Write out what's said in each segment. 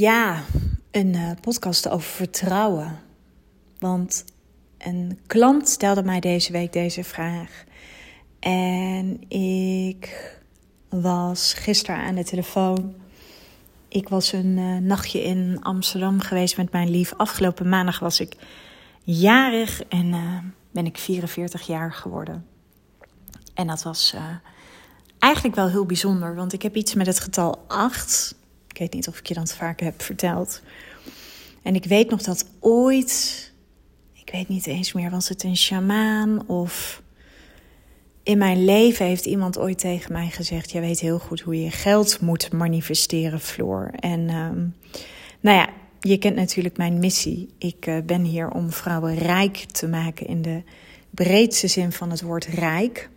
Ja, een uh, podcast over vertrouwen. Want een klant stelde mij deze week deze vraag. En ik was gisteren aan de telefoon. Ik was een uh, nachtje in Amsterdam geweest met mijn lief. Afgelopen maandag was ik jarig en uh, ben ik 44 jaar geworden. En dat was eigenlijk wel heel bijzonder, want ik heb iets met het getal 8. Weet niet of ik je dat vaker heb verteld. En ik weet nog dat ooit, ik weet niet eens meer, was het een shamaan of in mijn leven heeft iemand ooit tegen mij gezegd: Jij weet heel goed hoe je geld moet manifesteren, Floor. En um, nou ja, je kent natuurlijk mijn missie. Ik uh, ben hier om vrouwen rijk te maken in de breedste zin van het woord rijk.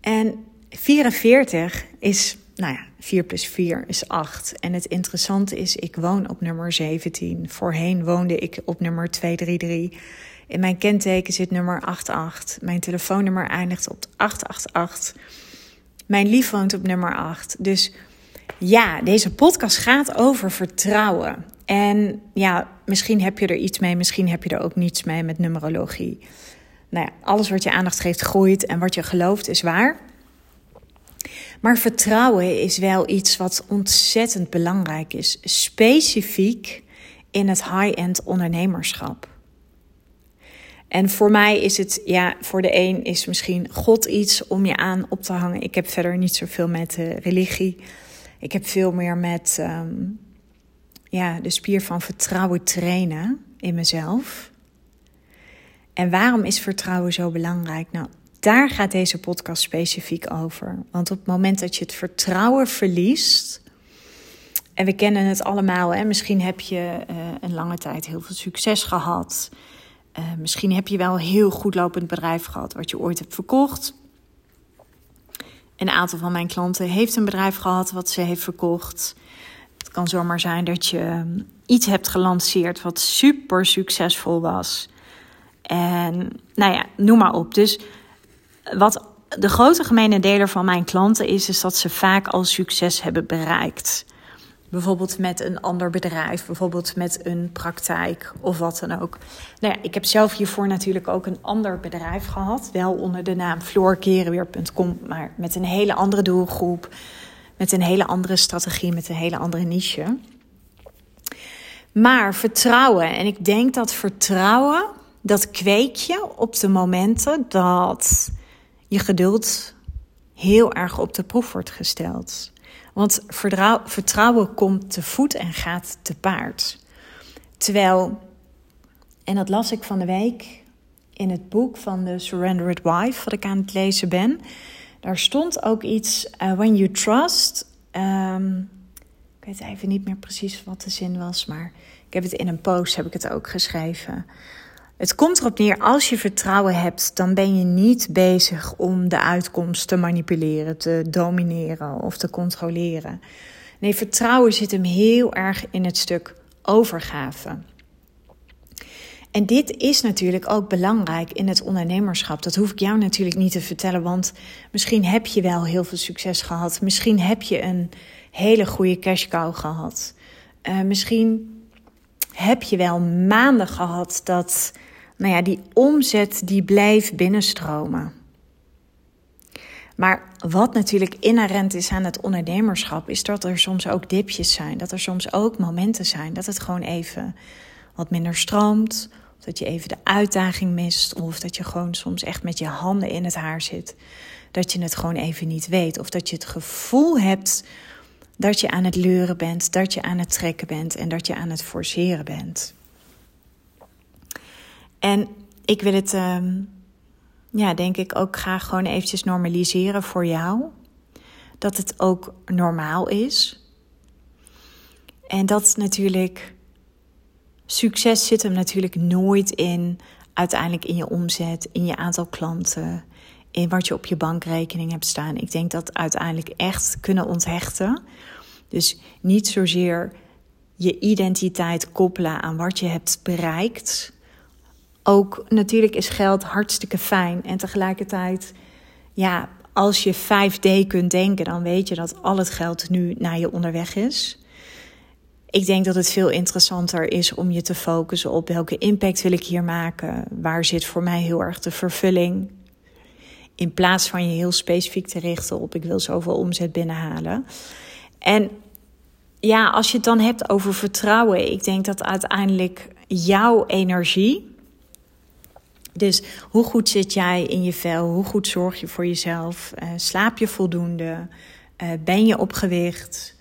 En 44 is, nou ja, 4 plus 4 is 8. En het interessante is, ik woon op nummer 17. Voorheen woonde ik op nummer 233. In mijn kenteken zit nummer 88. Mijn telefoonnummer eindigt op 888. Mijn lief woont op nummer 8. Dus ja, deze podcast gaat over vertrouwen. En ja, misschien heb je er iets mee, misschien heb je er ook niets mee met numerologie. Nou ja, alles wat je aandacht geeft groeit en wat je gelooft is waar. Maar vertrouwen is wel iets wat ontzettend belangrijk is, specifiek in het high-end ondernemerschap. En voor mij is het, ja, voor de een is misschien God iets om je aan op te hangen. Ik heb verder niet zoveel met religie. Ik heb veel meer met um, ja, de spier van vertrouwen trainen in mezelf. En waarom is vertrouwen zo belangrijk? Nou, daar gaat deze podcast specifiek over. Want op het moment dat je het vertrouwen verliest. En we kennen het allemaal, hè? misschien heb je uh, een lange tijd heel veel succes gehad. Uh, misschien heb je wel een heel goed lopend bedrijf gehad wat je ooit hebt verkocht. Een aantal van mijn klanten heeft een bedrijf gehad wat ze heeft verkocht. Het kan zomaar zijn dat je ehm, iets hebt gelanceerd wat super succesvol was. En nou ja, noem maar op. Dus wat de grote gemene deler van mijn klanten is, is dat ze vaak al succes hebben bereikt. Bijvoorbeeld met een ander bedrijf, bijvoorbeeld met een praktijk of wat dan ook. Nou ja, ik heb zelf hiervoor natuurlijk ook een ander bedrijf gehad. Wel onder de naam floorkerenweer.com, maar met een hele andere doelgroep. Met een hele andere strategie, met een hele andere niche. Maar vertrouwen. En ik denk dat vertrouwen, dat kweek je op de momenten dat je geduld heel erg op de proef wordt gesteld. Want vertrouwen komt te voet en gaat te paard. Terwijl, en dat las ik van de week in het boek van de Surrendered Wife, wat ik aan het lezen ben. Daar stond ook iets, uh, when you trust. Um, ik weet even niet meer precies wat de zin was, maar ik heb het in een post heb ik het ook geschreven. Het komt erop neer, als je vertrouwen hebt, dan ben je niet bezig om de uitkomst te manipuleren, te domineren of te controleren. Nee, vertrouwen zit hem heel erg in het stuk overgave. En dit is natuurlijk ook belangrijk in het ondernemerschap. Dat hoef ik jou natuurlijk niet te vertellen, want misschien heb je wel heel veel succes gehad. Misschien heb je een hele goede cash cow gehad. Uh, misschien heb je wel maanden gehad dat nou ja, die omzet die blijft binnenstromen. Maar wat natuurlijk inherent is aan het ondernemerschap, is dat er soms ook dipjes zijn. Dat er soms ook momenten zijn dat het gewoon even wat minder stroomt. Of dat je even de uitdaging mist. Of dat je gewoon soms echt met je handen in het haar zit. Dat je het gewoon even niet weet. Of dat je het gevoel hebt dat je aan het leuren bent, dat je aan het trekken bent en dat je aan het forceren bent. En ik wil het, uh, ja, denk ik ook graag gewoon eventjes normaliseren voor jou. Dat het ook normaal is. En dat natuurlijk, succes zit hem natuurlijk nooit in uiteindelijk in je omzet, in je aantal klanten, in wat je op je bankrekening hebt staan. Ik denk dat uiteindelijk echt kunnen onthechten. Dus niet zozeer je identiteit koppelen aan wat je hebt bereikt, ook natuurlijk is geld hartstikke fijn. En tegelijkertijd, ja, als je 5D kunt denken, dan weet je dat al het geld nu naar je onderweg is. Ik denk dat het veel interessanter is om je te focussen op welke impact wil ik hier maken. Waar zit voor mij heel erg de vervulling? In plaats van je heel specifiek te richten op ik wil zoveel omzet binnenhalen. En ja, als je het dan hebt over vertrouwen, ik denk dat uiteindelijk jouw energie. Dus hoe goed zit jij in je vel? Hoe goed zorg je voor jezelf? Uh, slaap je voldoende? Uh, ben je op gewicht?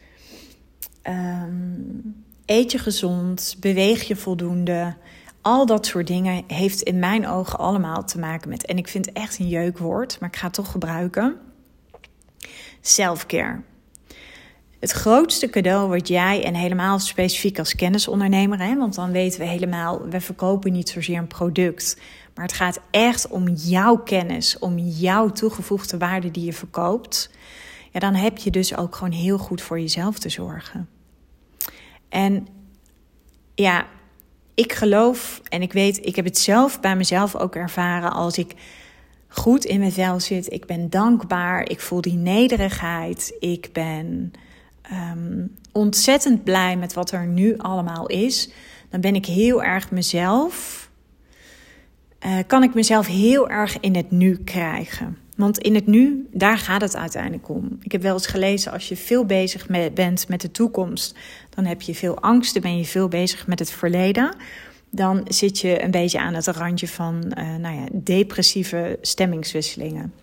Um, eet je gezond? Beweeg je voldoende? Al dat soort dingen heeft in mijn ogen allemaal te maken met, en ik vind het echt een jeukwoord, maar ik ga het toch gebruiken: selfcare. Het grootste cadeau wat jij, en helemaal specifiek als kennisondernemer, hè, want dan weten we helemaal, we verkopen niet zozeer een product, maar het gaat echt om jouw kennis, om jouw toegevoegde waarde die je verkoopt. Ja, dan heb je dus ook gewoon heel goed voor jezelf te zorgen. En ja, ik geloof en ik weet, ik heb het zelf bij mezelf ook ervaren als ik goed in mijn vel zit. Ik ben dankbaar, ik voel die nederigheid, ik ben um, ontzettend blij met wat er nu allemaal is. Dan ben ik heel erg mezelf. Uh, kan ik mezelf heel erg in het nu krijgen. Want in het nu, daar gaat het uiteindelijk om. Ik heb wel eens gelezen, als je veel bezig bent met de toekomst, dan heb je veel angst, dan ben je veel bezig met het verleden. Dan zit je een beetje aan het randje van uh, nou ja, depressieve stemmingswisselingen.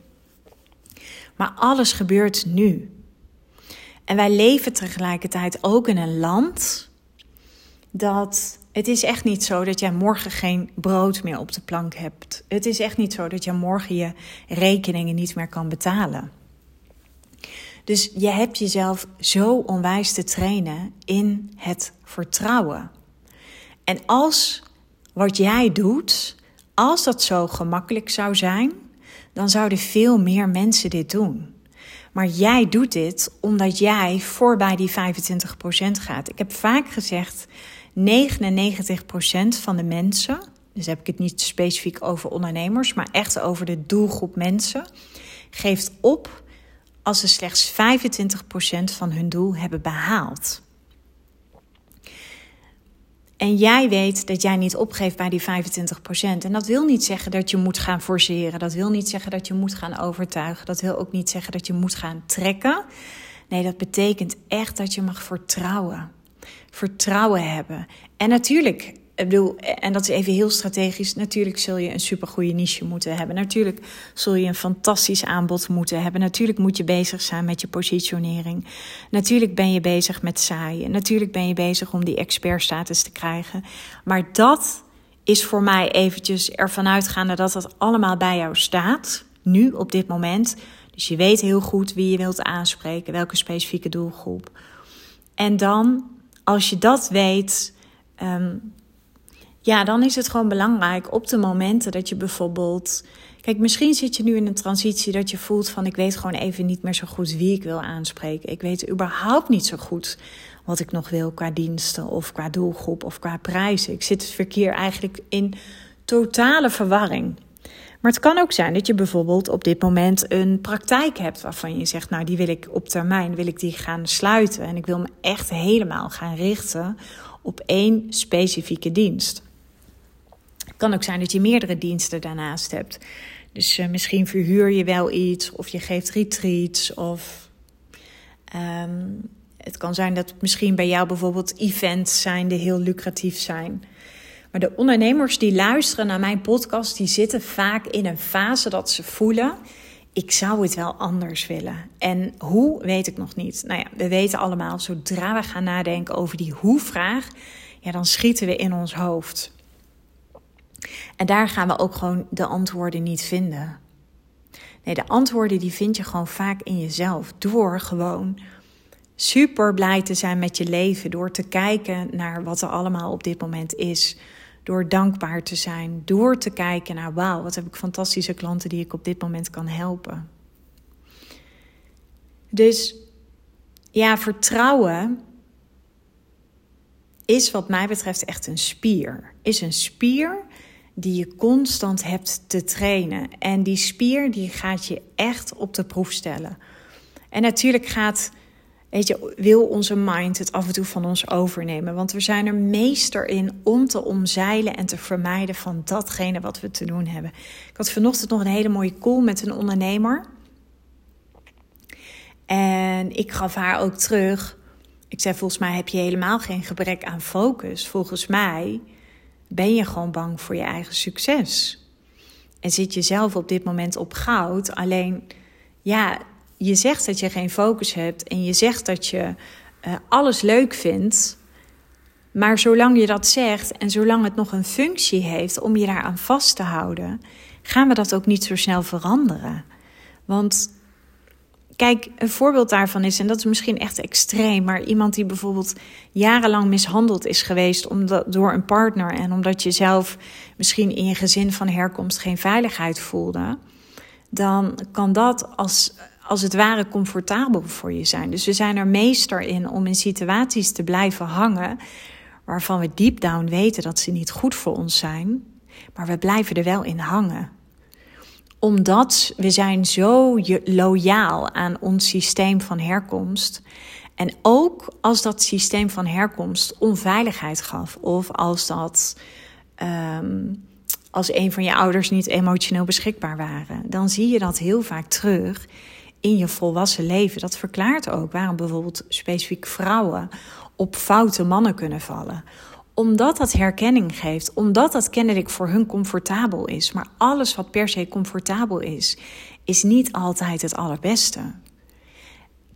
Maar alles gebeurt nu. En wij leven tegelijkertijd ook in een land dat het is echt niet zo dat jij morgen geen brood meer op de plank hebt. Het is echt niet zo dat jij morgen je rekeningen niet meer kan betalen. Dus je hebt jezelf zo onwijs te trainen in het vertrouwen. En als wat jij doet, als dat zo gemakkelijk zou zijn, dan zouden veel meer mensen dit doen. Maar jij doet dit omdat jij voorbij die 25% gaat. Ik heb vaak gezegd: 99% van de mensen, dus heb ik het niet specifiek over ondernemers, maar echt over de doelgroep mensen, geeft op als ze slechts 25% van hun doel hebben behaald. En jij weet dat jij niet opgeeft bij die 25%. En dat wil niet zeggen dat je moet gaan forceren. Dat wil niet zeggen dat je moet gaan overtuigen. Dat wil ook niet zeggen dat je moet gaan trekken. Nee, dat betekent echt dat je mag vertrouwen. Vertrouwen hebben. En natuurlijk ik bedoel, en dat is even heel strategisch. Natuurlijk zul je een supergoeie niche moeten hebben. Natuurlijk zul je een fantastisch aanbod moeten hebben. Natuurlijk moet je bezig zijn met je positionering. Natuurlijk ben je bezig met saaien. Natuurlijk ben je bezig om die expertstatus te krijgen. Maar dat is voor mij eventjes ervan uitgaande dat dat allemaal bij jou staat. Nu, op dit moment. Dus je weet heel goed wie je wilt aanspreken, welke specifieke doelgroep. En dan, als je dat weet. Um, ja, dan is het gewoon belangrijk op de momenten dat je bijvoorbeeld. Kijk, misschien zit je nu in een transitie dat je voelt van ik weet gewoon even niet meer zo goed wie ik wil aanspreken. Ik weet überhaupt niet zo goed wat ik nog wil qua diensten of qua doelgroep of qua prijzen. Ik zit het verkeer eigenlijk in totale verwarring. Maar het kan ook zijn dat je bijvoorbeeld op dit moment een praktijk hebt waarvan je zegt, nou die wil ik op termijn, wil ik die gaan sluiten en ik wil me echt helemaal gaan richten op één specifieke dienst kan ook zijn dat je meerdere diensten daarnaast hebt. Dus uh, misschien verhuur je wel iets of je geeft retreats of um, het kan zijn dat misschien bij jou bijvoorbeeld events zijn die heel lucratief zijn. Maar de ondernemers die luisteren naar mijn podcast, die zitten vaak in een fase dat ze voelen: ik zou het wel anders willen. En hoe weet ik nog niet. Nou ja, we weten allemaal, zodra we gaan nadenken over die hoe-vraag, ja, dan schieten we in ons hoofd. En daar gaan we ook gewoon de antwoorden niet vinden. Nee, de antwoorden die vind je gewoon vaak in jezelf. Door gewoon super blij te zijn met je leven. Door te kijken naar wat er allemaal op dit moment is. Door dankbaar te zijn. Door te kijken naar wauw, wat heb ik fantastische klanten die ik op dit moment kan helpen. Dus ja, vertrouwen is wat mij betreft echt een spier. Is een spier die je constant hebt te trainen. En die spier die gaat je echt op de proef stellen. En natuurlijk gaat, weet je, wil onze mind het af en toe van ons overnemen. Want we zijn er meester in om te omzeilen en te vermijden van datgene wat we te doen hebben. Ik had vanochtend nog een hele mooie call met een ondernemer. En ik gaf haar ook terug. Ik zei: Volgens mij heb je helemaal geen gebrek aan focus. Volgens mij ben je gewoon bang voor je eigen succes. En zit je zelf op dit moment op goud. Alleen, ja, je zegt dat je geen focus hebt en je zegt dat je uh, alles leuk vindt. Maar zolang je dat zegt en zolang het nog een functie heeft om je daaraan vast te houden, gaan we dat ook niet zo snel veranderen. Want Kijk, een voorbeeld daarvan is, en dat is misschien echt extreem, maar iemand die bijvoorbeeld jarenlang mishandeld is geweest omdat, door een partner en omdat je zelf misschien in je gezin van herkomst geen veiligheid voelde, dan kan dat als, als het ware comfortabel voor je zijn. Dus we zijn er meester in om in situaties te blijven hangen waarvan we deep down weten dat ze niet goed voor ons zijn, maar we blijven er wel in hangen omdat we zijn zo loyaal aan ons systeem van herkomst. En ook als dat systeem van herkomst onveiligheid gaf. Of als dat. Um, als een van je ouders niet emotioneel beschikbaar waren. Dan zie je dat heel vaak terug in je volwassen leven. Dat verklaart ook waarom bijvoorbeeld specifiek vrouwen op foute mannen kunnen vallen omdat dat herkenning geeft, omdat dat kennelijk voor hun comfortabel is. Maar alles wat per se comfortabel is, is niet altijd het allerbeste.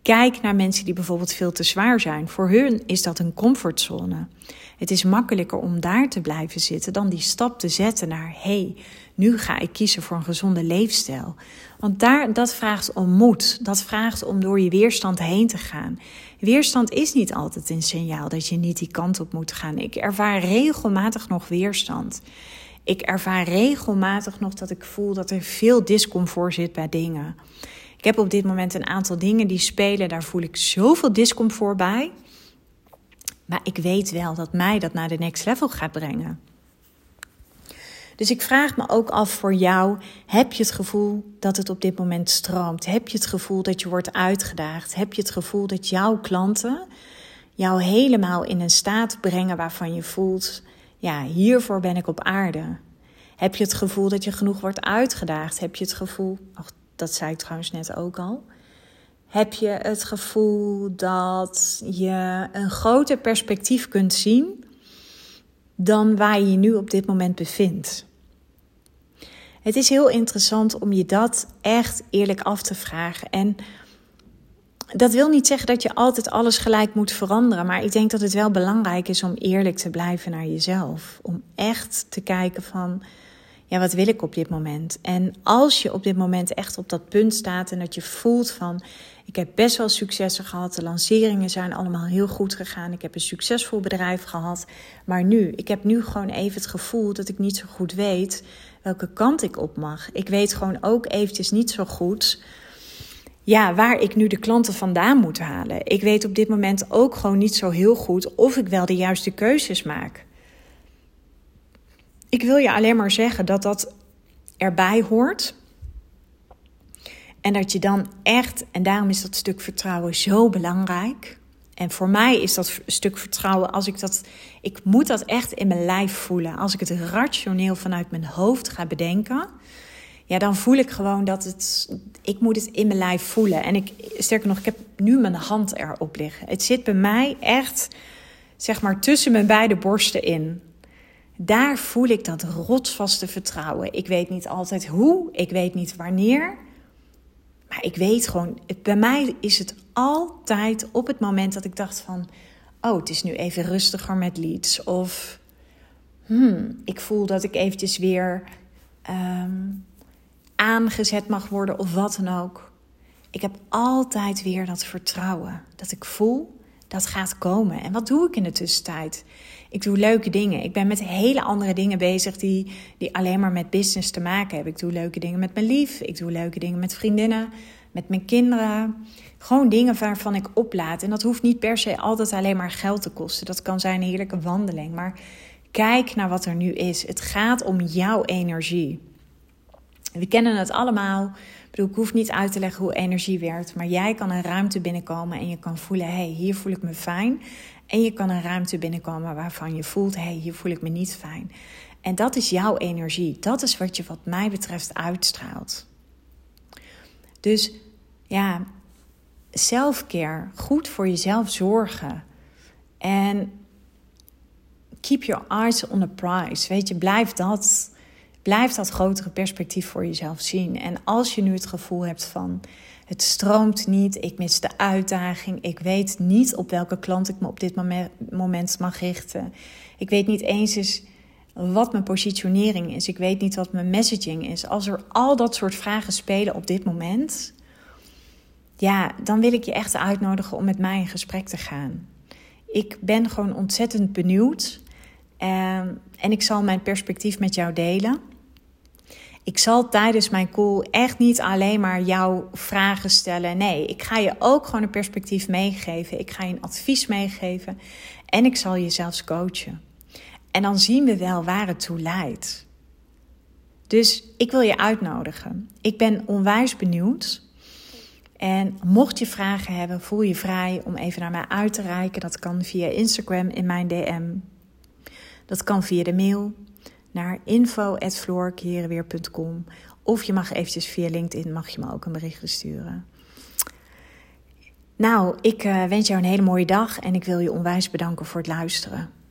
Kijk naar mensen die bijvoorbeeld veel te zwaar zijn. Voor hun is dat een comfortzone. Het is makkelijker om daar te blijven zitten dan die stap te zetten naar: hé, hey, nu ga ik kiezen voor een gezonde leefstijl. Want daar, dat vraagt om moed. Dat vraagt om door je weerstand heen te gaan. Weerstand is niet altijd een signaal dat je niet die kant op moet gaan. Ik ervaar regelmatig nog weerstand. Ik ervaar regelmatig nog dat ik voel dat er veel discomfort zit bij dingen. Ik heb op dit moment een aantal dingen die spelen, daar voel ik zoveel discomfort bij. Maar ik weet wel dat mij dat naar de next level gaat brengen. Dus ik vraag me ook af voor jou: heb je het gevoel dat het op dit moment stroomt? Heb je het gevoel dat je wordt uitgedaagd? Heb je het gevoel dat jouw klanten jou helemaal in een staat brengen waarvan je voelt: ja, hiervoor ben ik op aarde? Heb je het gevoel dat je genoeg wordt uitgedaagd? Heb je het gevoel, dat zei ik trouwens net ook al. Heb je het gevoel dat je een groter perspectief kunt zien dan waar je je nu op dit moment bevindt? Het is heel interessant om je dat echt eerlijk af te vragen. En dat wil niet zeggen dat je altijd alles gelijk moet veranderen. Maar ik denk dat het wel belangrijk is om eerlijk te blijven naar jezelf. Om echt te kijken van, ja, wat wil ik op dit moment? En als je op dit moment echt op dat punt staat en dat je voelt van, ik heb best wel successen gehad. De lanceringen zijn allemaal heel goed gegaan. Ik heb een succesvol bedrijf gehad. Maar nu, ik heb nu gewoon even het gevoel dat ik niet zo goed weet welke kant ik op mag. Ik weet gewoon ook eventjes niet zo goed ja, waar ik nu de klanten vandaan moet halen. Ik weet op dit moment ook gewoon niet zo heel goed of ik wel de juiste keuzes maak. Ik wil je alleen maar zeggen dat dat erbij hoort. En dat je dan echt, en daarom is dat stuk vertrouwen zo belangrijk. En voor mij is dat stuk vertrouwen, als ik dat, ik moet dat echt in mijn lijf voelen. Als ik het rationeel vanuit mijn hoofd ga bedenken, ja, dan voel ik gewoon dat het, ik moet het in mijn lijf voelen. En ik, sterker nog, ik heb nu mijn hand erop liggen. Het zit bij mij echt, zeg maar, tussen mijn beide borsten in. Daar voel ik dat rotsvaste vertrouwen. Ik weet niet altijd hoe, ik weet niet wanneer. Maar ik weet gewoon, bij mij is het altijd op het moment dat ik dacht van... oh, het is nu even rustiger met leads. Of hmm, ik voel dat ik eventjes weer ehm, aangezet mag worden of wat dan ook. Ik heb altijd weer dat vertrouwen. Dat ik voel, dat gaat komen. En wat doe ik in de tussentijd? Ik doe leuke dingen. Ik ben met hele andere dingen bezig die, die alleen maar met business te maken hebben. Ik doe leuke dingen met mijn lief. Ik doe leuke dingen met vriendinnen, met mijn kinderen. Gewoon dingen waarvan ik oplaad. En dat hoeft niet per se altijd alleen maar geld te kosten. Dat kan zijn een heerlijke wandeling. Maar Kijk naar wat er nu is. Het gaat om jouw energie. We kennen het allemaal. Bedoel, ik hoef niet uit te leggen hoe energie werkt. Maar jij kan een ruimte binnenkomen en je kan voelen: hé, hey, hier voel ik me fijn. En je kan een ruimte binnenkomen waarvan je voelt: hé, hey, hier voel ik me niet fijn. En dat is jouw energie. Dat is wat je, wat mij betreft, uitstraalt. Dus ja, selfcare, goed voor jezelf zorgen. En keep your eyes on the prize. Weet je, blijf dat, blijf dat grotere perspectief voor jezelf zien. En als je nu het gevoel hebt van het stroomt niet, ik mis de uitdaging, ik weet niet op welke klant ik me op dit moment mag richten. Ik weet niet eens wat mijn positionering is. Ik weet niet wat mijn messaging is. Als er al dat soort vragen spelen op dit moment, ja, dan wil ik je echt uitnodigen om met mij in gesprek te gaan. Ik ben gewoon ontzettend benieuwd Ehm, en ik zal mijn perspectief met jou delen. Ik zal tijdens mijn call echt niet alleen maar jouw vragen stellen. Nee, ik ga je ook gewoon een perspectief meegeven. Ik ga je een advies meegeven. En ik zal je zelfs coachen. En dan zien we wel waar het toe leidt. Dus ik wil je uitnodigen. Ik ben onwijs benieuwd. En mocht je vragen hebben, voel je vrij om even naar mij uit te reiken. Dat kan via Instagram in mijn DM. Dat kan via de mail naar info.floorkerenweer.com of je mag eventjes via LinkedIn mag je me ook een bericht sturen. Nou, ik uh, wens jou een hele mooie dag en ik wil je onwijs bedanken voor het luisteren.